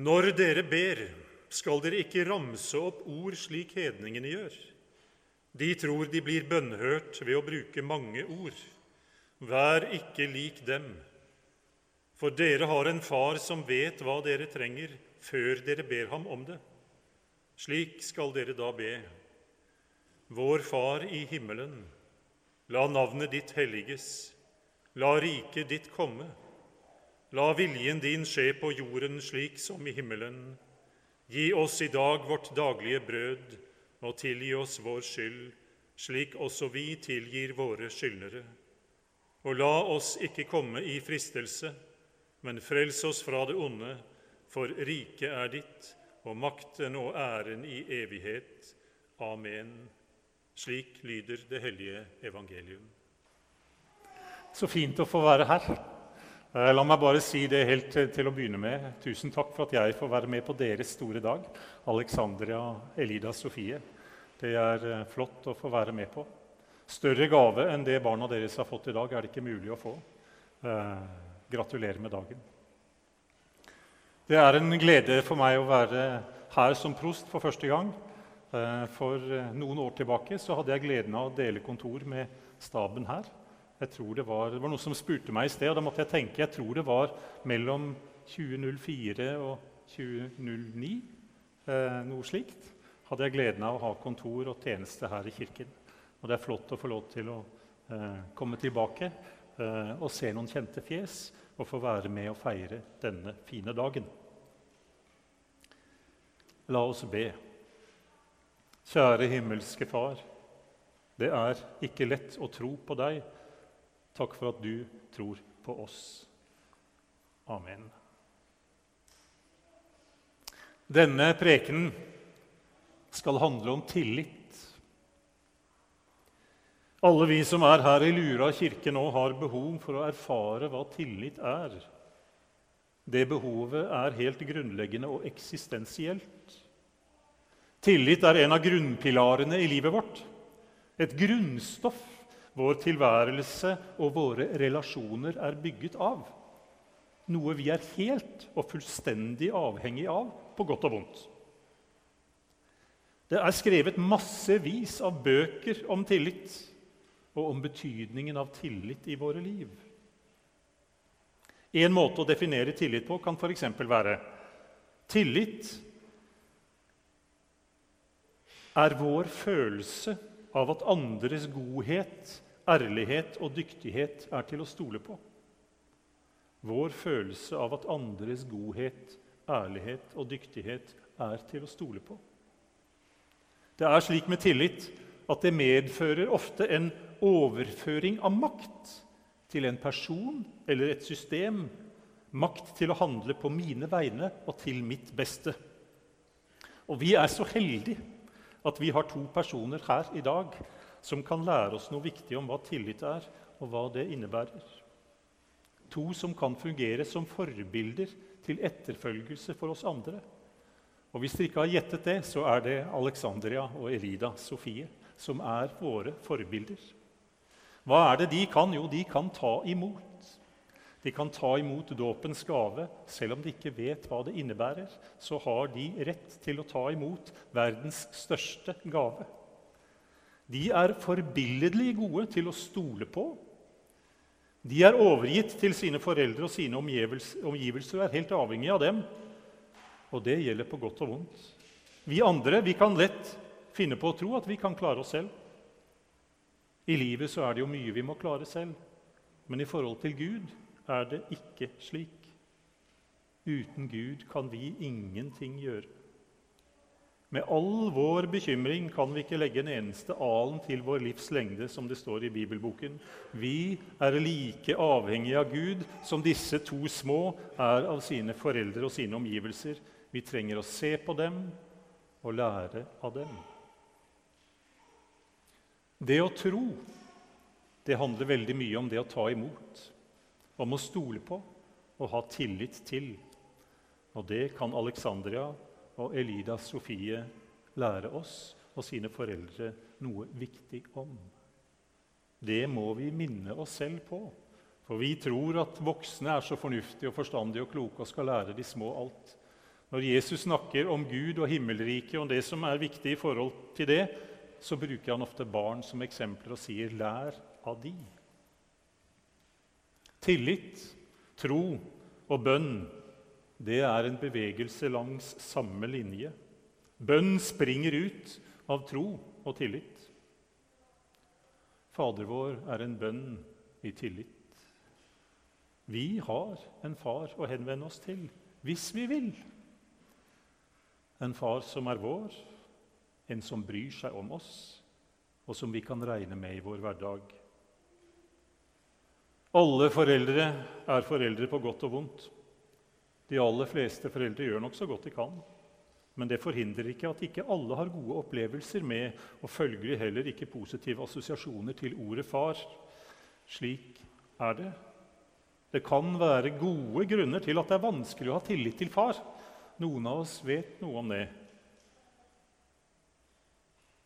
Når dere ber, skal dere ikke ramse opp ord slik hedningene gjør. De tror de blir bønnhørt ved å bruke mange ord. Vær ikke lik dem, for dere har en far som vet hva dere trenger, før dere ber ham om det. Slik skal dere da be. Vår Far i himmelen. La navnet ditt helliges. La riket ditt komme. La viljen din skje på jorden slik som i himmelen. Gi oss i dag vårt daglige brød, og tilgi oss vår skyld, slik også vi tilgir våre skyldnere. Og la oss ikke komme i fristelse, men frels oss fra det onde, for riket er ditt, og makten og æren i evighet. Amen. Slik lyder det hellige evangelium. Så fint å få være her. Eh, La meg bare si det helt til, å begynne med. Tusen takk for at jeg får være med på deres store dag. Alexandria Elida Sofie. Det er eh, flott å få være med på. Større gave enn det barna deres har fått i dag, er det ikke mulig å få. Eh, gratulerer med dagen. Det er en glede for meg å være her som prost for første gang. Eh, For eh, noen år tilbake så hadde jeg gleden av å dele kontor med staben her. Jeg tror det, var, det var noen som spurte meg i sted, og da måtte jeg tenke jeg tror det var mellom 2004 og 2009. Eh, noe slikt. Hadde jeg gleden av å ha kontor og tjeneste her i kirken. Og det er flott å få lov til å eh, komme tilbake eh, og se noen kjente fjes og få være med og feire denne fine dagen. La oss be. Kjære himmelske Far. Det er ikke lett å tro på deg. Takk for at du tror på oss. Amen. Denne prekenen skal handle om tillit. Alle vi som er her i Lura kirke nå, har behov for å erfare hva tillit er. Det behovet er helt grunnleggende og eksistensielt. Tillit er en av grunnpilarene i livet vårt. Et grunnstoff vår tilværelse og våre relasjoner er bygget av. Noe vi er helt og fullstendig avhengig av, på godt og vondt. Det er skrevet massevis av bøker om tillit og om betydningen av tillit i våre liv. En måte å definere tillit på kan f.eks. være tillit er vår følelse av at andres godhet, ærlighet og dyktighet er til å stole på. Vår følelse av at andres godhet, ærlighet og dyktighet er til å stole på. Det er slik med tillit at det medfører ofte en overføring av makt til en person eller et system. Makt til å handle på mine vegne og til mitt beste. Og vi er så heldige at vi har to personer her i dag som kan lære oss noe viktig om hva tillit er, og hva det innebærer. To som kan fungere som forbilder til etterfølgelse for oss andre. Og Hvis dere ikke har gjettet det, så er det Alexandria og Elida Sofie som er våre forbilder. Hva er det de kan? Jo, de kan ta imot. De kan ta imot dåpens gave, selv om de ikke vet hva det innebærer. Så har de rett til å ta imot verdens største gave. De er forbilledlig gode til å stole på. De er overgitt til sine foreldre og sine omgivelser og er helt avhengig av dem. Og det gjelder på godt og vondt. Vi andre vi kan lett finne på å tro at vi kan klare oss selv. I livet så er det jo mye vi må klare selv, men i forhold til Gud er det ikke slik. Uten Gud kan vi ingenting gjøre. Med all vår bekymring kan vi ikke legge en eneste alen til vår livs lengde, som det står i bibelboken. Vi er like avhengige av Gud som disse to små er av sine foreldre og sine omgivelser. Vi trenger å se på dem og lære av dem. Det å tro det handler veldig mye om det å ta imot om å stole på og ha tillit til. Og det kan Alexandria og Elida Sofie lære oss og sine foreldre noe viktig om. Det må vi minne oss selv på. For vi tror at voksne er så fornuftige og forstandige og kloke og skal lære de små alt. Når Jesus snakker om Gud og himmelriket og det som er viktig i forhold til det, så bruker han ofte barn som eksempler og sier 'lær av de'. Tillit, tro og bønn det er en bevegelse langs samme linje. Bønn springer ut av tro og tillit. Fader vår er en bønn i tillit. Vi har en far å henvende oss til hvis vi vil. En far som er vår, en som bryr seg om oss, og som vi kan regne med i vår hverdag. Alle foreldre er foreldre på godt og vondt. De aller fleste foreldre gjør nok så godt de kan. Men det forhindrer ikke at ikke alle har gode opplevelser med, og følgelig heller ikke positive assosiasjoner til ordet far. Slik er det. Det kan være gode grunner til at det er vanskelig å ha tillit til far. Noen av oss vet noe om det.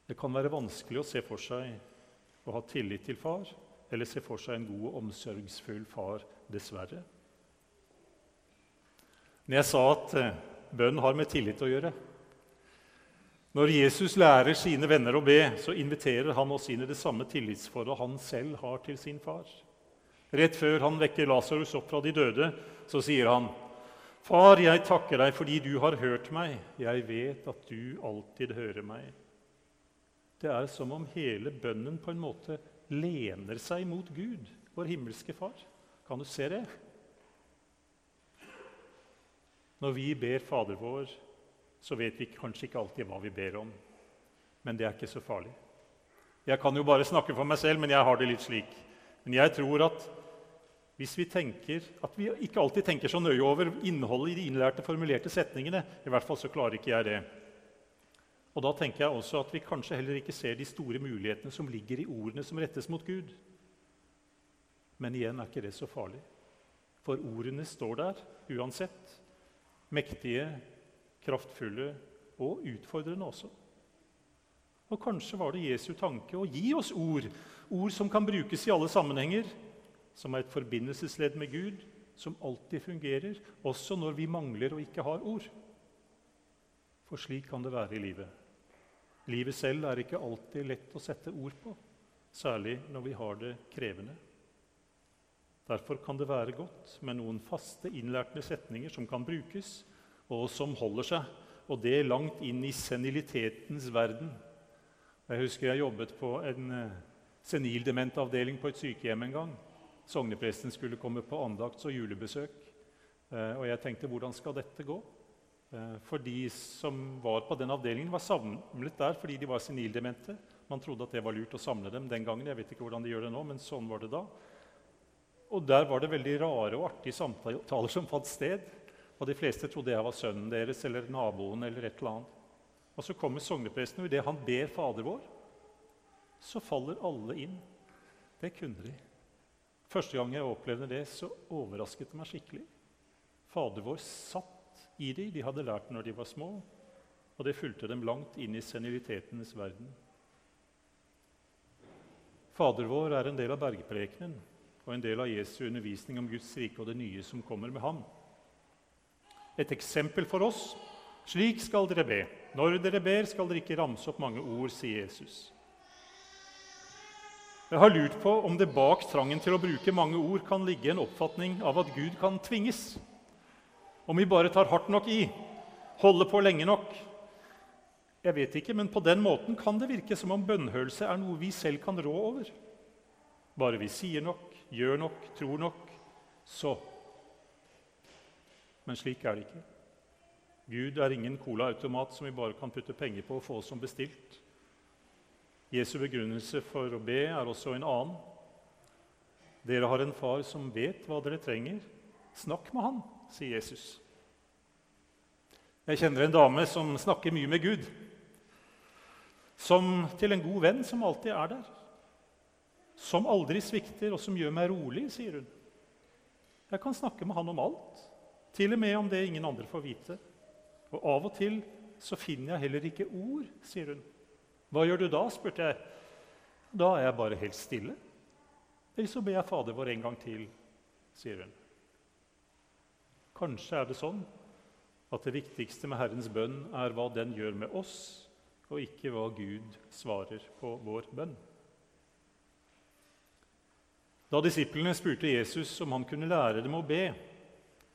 Det kan være vanskelig å se for seg å ha tillit til far eller se for seg en god og omsorgsfull far, dessverre. Når jeg sa at eh, bønn har med tillit å gjøre Når Jesus lærer sine venner å be, så inviterer han oss inn i det samme tillitsforholdet han selv har til sin far. Rett før han vekker Lasarus opp fra de døde, så sier han, 'Far, jeg takker deg fordi du har hørt meg. Jeg vet at du alltid hører meg.' Det er som om hele bønnen på en måte lener seg mot Gud, vår himmelske Far. Kan du se det? Når vi ber Fader vår, så vet vi kanskje ikke alltid hva vi ber om. Men det er ikke så farlig. Jeg kan jo bare snakke for meg selv, men jeg har det litt slik. Men jeg tror at hvis vi tenker, at vi ikke alltid tenker så nøye over innholdet i de innlærte, formulerte setningene I hvert fall så klarer ikke jeg det. Og Da tenker jeg også at vi kanskje heller ikke ser de store mulighetene som ligger i ordene som rettes mot Gud. Men igjen er ikke det så farlig, for ordene står der uansett. Mektige, kraftfulle og utfordrende også. Og Kanskje var det Jesu tanke å gi oss ord, ord som kan brukes i alle sammenhenger, som er et forbindelsesledd med Gud, som alltid fungerer, også når vi mangler og ikke har ord. For slik kan det være i livet. Livet selv er ikke alltid lett å sette ord på, særlig når vi har det krevende. Derfor kan det være godt med noen faste, innlærte setninger som kan brukes, og som holder seg, og det langt inn i senilitetens verden. Jeg husker jeg jobbet på en eh, senildementavdeling på et sykehjem en gang. Sognepresten skulle komme på andakts- og julebesøk. Eh, og jeg tenkte hvordan skal dette gå? Eh, for de som var på den avdelingen, var samlet der fordi de var senildemente. Man trodde at det var lurt å samle dem den gangen. Jeg vet ikke hvordan de gjør det nå, men sånn var det da. Og der var det veldig rare og artige samtaler som fant sted. Og de fleste trodde jeg var sønnen deres eller naboen eller et eller annet. Og så kommer sognepresten, og idet han ber Fader vår, så faller alle inn. Det kunne de. Første gang jeg opplevde det, så overrasket det meg skikkelig. Fader vår satt i dem. De hadde lært når de var små, og det fulgte dem langt inn i senilitetenes verden. Fader vår er en del av bergprekenen og en del av Jesu undervisning om Guds rike og det nye som kommer med ham. Et eksempel for oss. Slik skal dere be. Når dere ber, skal dere ikke ramse opp mange ord, sier Jesus. Jeg har lurt på om det bak trangen til å bruke mange ord kan ligge en oppfatning av at Gud kan tvinges. Om vi bare tar hardt nok i, holder på lenge nok. Jeg vet ikke, men på den måten kan det virke som om bønnhørelse er noe vi selv kan rå over. Bare vi sier nok, gjør nok, tror nok, så. Men slik er det ikke. Gud er ingen colaautomat som vi bare kan putte penger på og få som bestilt. Jesu begrunnelse for å be er også en annen. Dere har en far som vet hva dere trenger. Snakk med han sier Jesus. Jeg kjenner en dame som snakker mye med Gud. Som til en god venn som alltid er der. Som aldri svikter, og som gjør meg rolig, sier hun. Jeg kan snakke med han om alt, til og med om det ingen andre får vite. Og av og til så finner jeg heller ikke ord, sier hun. Hva gjør du da? spurte jeg. Da er jeg bare helt stille. Eller så ber jeg Fader vår en gang til, sier hun. Kanskje er det sånn at det viktigste med Herrens bønn er hva den gjør med oss, og ikke hva Gud svarer på vår bønn. Da disiplene spurte Jesus om han kunne lære dem å be,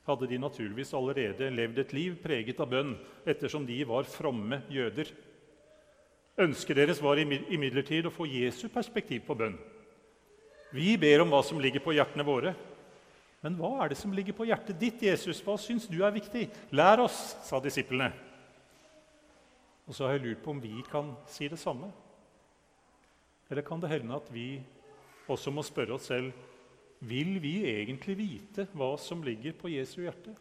hadde de naturligvis allerede levd et liv preget av bønn, ettersom de var fromme jøder. Ønsket deres var imidlertid å få Jesu perspektiv på bønn. Vi ber om hva som ligger på hjertene våre. Men hva er det som ligger på hjertet ditt, Jesus? Hva syns du er viktig? Lær oss, sa disiplene. Og så har jeg lurt på om vi kan si det samme. Eller kan det hende at vi også må spørre oss selv vil vi egentlig vite hva som ligger på Jesu hjerte?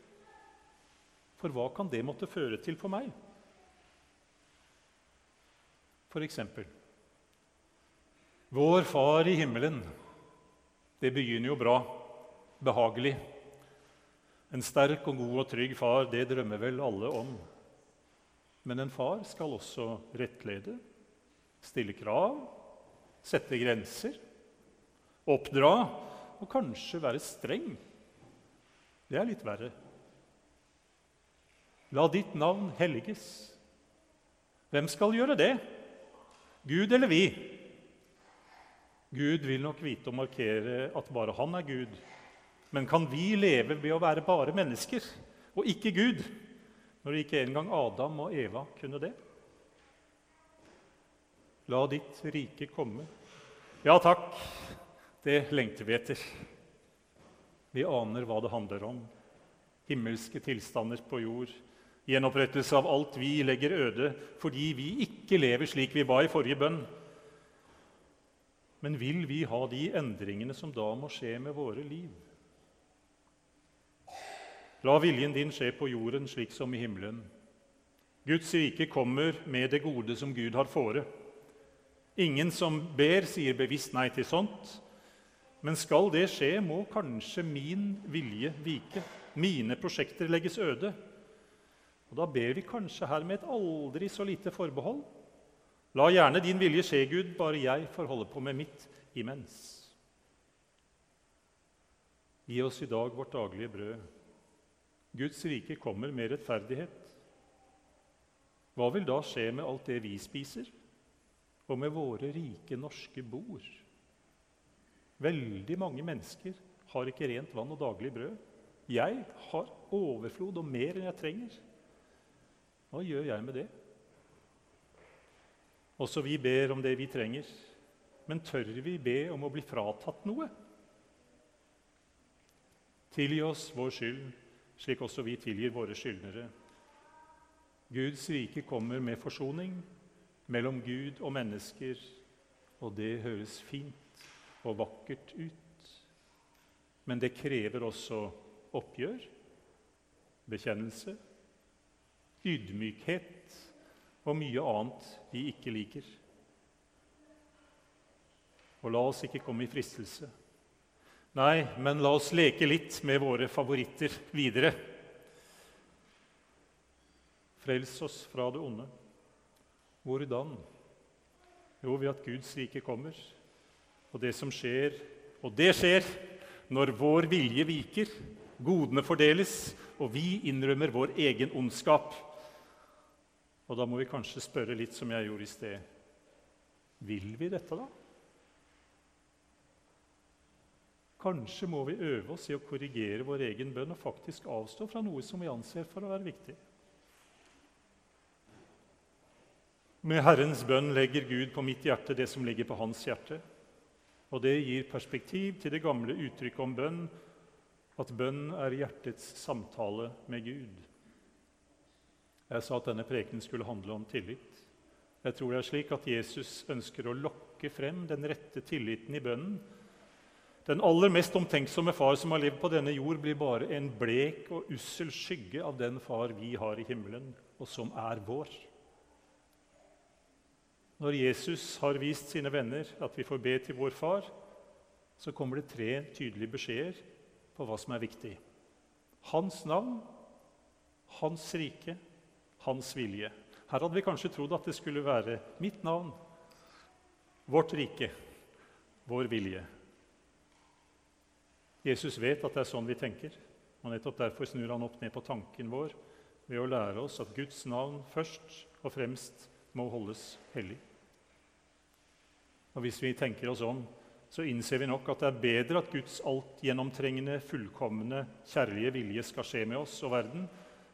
For hva kan det måtte føre til for meg? For eksempel Vår Far i himmelen. Det begynner jo bra, behagelig. En sterk og god og trygg far, det drømmer vel alle om. Men en far skal også rettlede, stille krav, sette grenser, oppdra og kanskje være streng. Det er litt verre. La ditt navn helliges. Hvem skal gjøre det? Gud eller vi? Gud vil nok vite og markere at bare han er Gud. Men kan vi leve ved å være bare mennesker og ikke Gud, når ikke engang Adam og Eva kunne det? La ditt rike komme. Ja takk, det lengter vi etter. Vi aner hva det handler om. Himmelske tilstander på jord Gjenopprettelse av alt vi legger øde fordi vi ikke lever slik vi var i forrige bønn. Men vil vi ha de endringene som da må skje med våre liv? La viljen din skje på jorden slik som i himmelen. Guds rike kommer med det gode som Gud har fore. Ingen som ber, sier bevisst nei til sånt. Men skal det skje, må kanskje min vilje vike. Mine prosjekter legges øde. Og Da ber vi kanskje her med et aldri så lite forbehold. La gjerne din vilje skje, Gud, bare jeg får holde på med mitt imens. Gi oss i dag vårt daglige brød. Guds rike kommer med rettferdighet. Hva vil da skje med alt det vi spiser, og med våre rike norske bord? Veldig mange mennesker har ikke rent vann og daglig brød. Jeg har overflod og mer enn jeg trenger. Hva gjør jeg med det? Også vi ber om det vi trenger. Men tør vi be om å bli fratatt noe? Tilgi oss vår skyld, slik også vi tilgir våre skyldnere. Guds rike kommer med forsoning mellom Gud og mennesker, og det høres fint og vakkert ut. Men det krever også oppgjør, bekjennelse ydmykhet og mye annet vi ikke liker. Og la oss ikke komme i fristelse. Nei, men la oss leke litt med våre favoritter videre. Frels oss fra det onde. Hvordan? Jo, ved at Guds rike kommer. Og det som skjer, og det skjer når vår vilje viker, godene fordeles, og vi innrømmer vår egen ondskap. Og da må vi kanskje spørre litt som jeg gjorde i sted. Vil vi dette, da? Kanskje må vi øve oss i å korrigere vår egen bønn og faktisk avstå fra noe som vi anser for å være viktig. Med Herrens bønn legger Gud på mitt hjerte det som ligger på hans hjerte. Og det gir perspektiv til det gamle uttrykket om bønn, at bønn er hjertets samtale med Gud. Jeg sa at denne prekenen skulle handle om tillit. Jeg tror det er slik at Jesus ønsker å lokke frem den rette tilliten i bønnen. Den aller mest omtenksomme far som har levd på denne jord, blir bare en blek og ussel skygge av den far vi har i himmelen, og som er vår. Når Jesus har vist sine venner at vi får be til vår far, så kommer det tre tydelige beskjeder på hva som er viktig. Hans navn, hans rike hans vilje. Her hadde vi kanskje trodd at det skulle være mitt navn, vårt rike, vår vilje. Jesus vet at det er sånn vi tenker, og nettopp derfor snur han opp ned på tanken vår ved å lære oss at Guds navn først og fremst må holdes hellig. Og Hvis vi tenker oss om, så innser vi nok at det er bedre at Guds altgjennomtrengende, fullkomne, kjærlige vilje skal skje med oss og verden,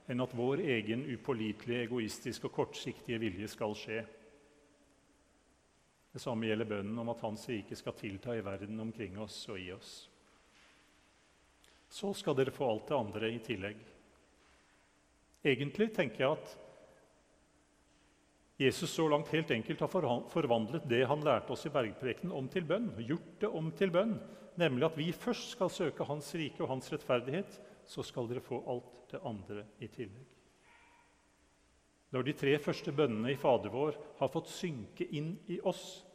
enn at vår egen upålitelige, egoistiske og kortsiktige vilje skal skje. Det samme gjelder bønnen om at Hans rike skal tilta i verden omkring oss og i oss. Så skal dere få alt det andre i tillegg. Egentlig tenker jeg at Jesus så langt helt enkelt har forvandlet det han lærte oss i bergprekenen, om til bønn. Gjort det om til bønn, nemlig at vi først skal søke Hans rike og Hans rettferdighet. Så skal dere få alt det andre i tillegg. Når de tre første bønnene i Fader vår har fått synke inn i oss,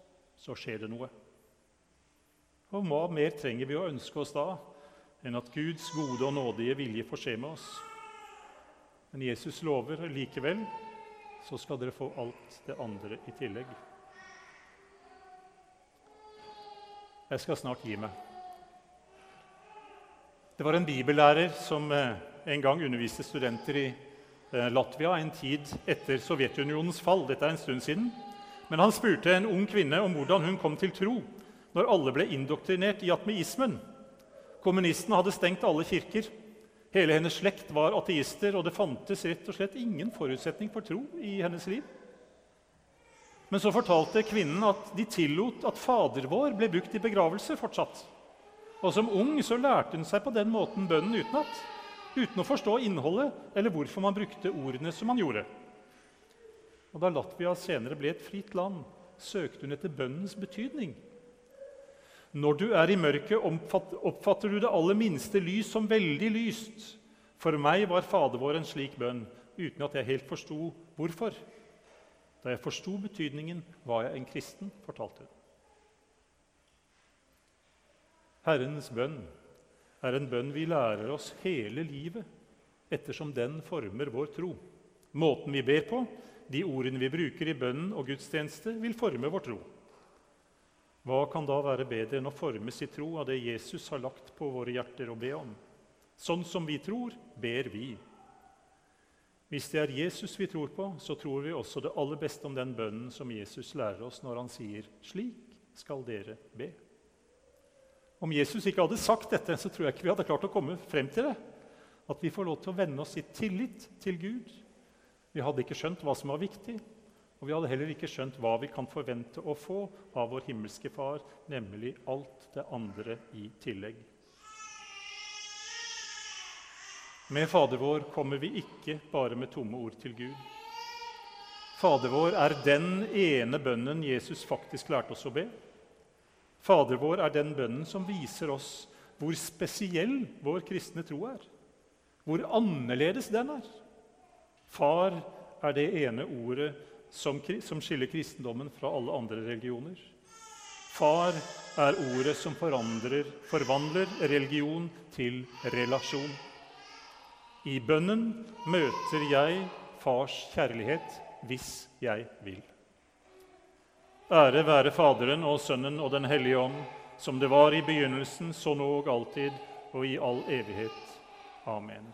så skjer det noe. Og hva mer trenger vi å ønske oss da enn at Guds gode og nådige vilje får skje med oss? Men Jesus lover likevel så skal dere få alt det andre i tillegg. Jeg skal snart gi meg. Det var en bibellærer som eh, en gang underviste studenter i eh, Latvia en tid etter Sovjetunionens fall. Dette er en stund siden. Men han spurte en ung kvinne om hvordan hun kom til tro når alle ble indoktrinert i atmeismen. Kommunistene hadde stengt alle kirker. Hele hennes slekt var ateister, og det fantes rett og slett ingen forutsetning for tro i hennes liv. Men så fortalte kvinnen at de tillot at Fader vår ble brukt i begravelse fortsatt. Og som ung så lærte hun seg på den måten bønnen utenat, uten å forstå innholdet eller hvorfor man brukte ordene som man gjorde. Og Da Latvia senere ble et fritt land, søkte hun etter bønnens betydning når du er i mørket, oppfatter du det aller minste lys som veldig lyst. For meg var Fader vår en slik bønn, uten at jeg helt forsto hvorfor. Da jeg forsto betydningen, var jeg en kristen, fortalte hun. Herrens bønn er en bønn vi lærer oss hele livet, ettersom den former vår tro. Måten vi ber på, de ordene vi bruker i bønnen og gudstjeneste, vil forme vår tro. Hva kan da være bedre enn å formes i tro av det Jesus har lagt på våre hjerter å be om? Sånn som vi tror, ber vi. Hvis det er Jesus vi tror på, så tror vi også det aller beste om den bønnen som Jesus lærer oss når han sier 'Slik skal dere be'. Om Jesus ikke hadde sagt dette, så tror jeg ikke vi hadde klart å komme frem til det. At vi får lov til å vende oss i tillit til Gud. Vi hadde ikke skjønt hva som var viktig. Og vi hadde heller ikke skjønt hva vi kan forvente å få av vår himmelske Far, nemlig alt det andre i tillegg. Med Fader vår kommer vi ikke bare med tomme ord til Gud. Fader vår er den ene bønnen Jesus faktisk lærte oss å be. Fader vår er den bønnen som viser oss hvor spesiell vår kristne tro er. Hvor annerledes den er. Far er det ene ordet som, som skiller kristendommen fra alle andre religioner. Far er ordet som forvandler religion til relasjon. I bønnen møter jeg fars kjærlighet hvis jeg vil. Ære være Faderen og Sønnen og Den hellige ånd, som det var i begynnelsen, så nå og alltid og i all evighet. Amen.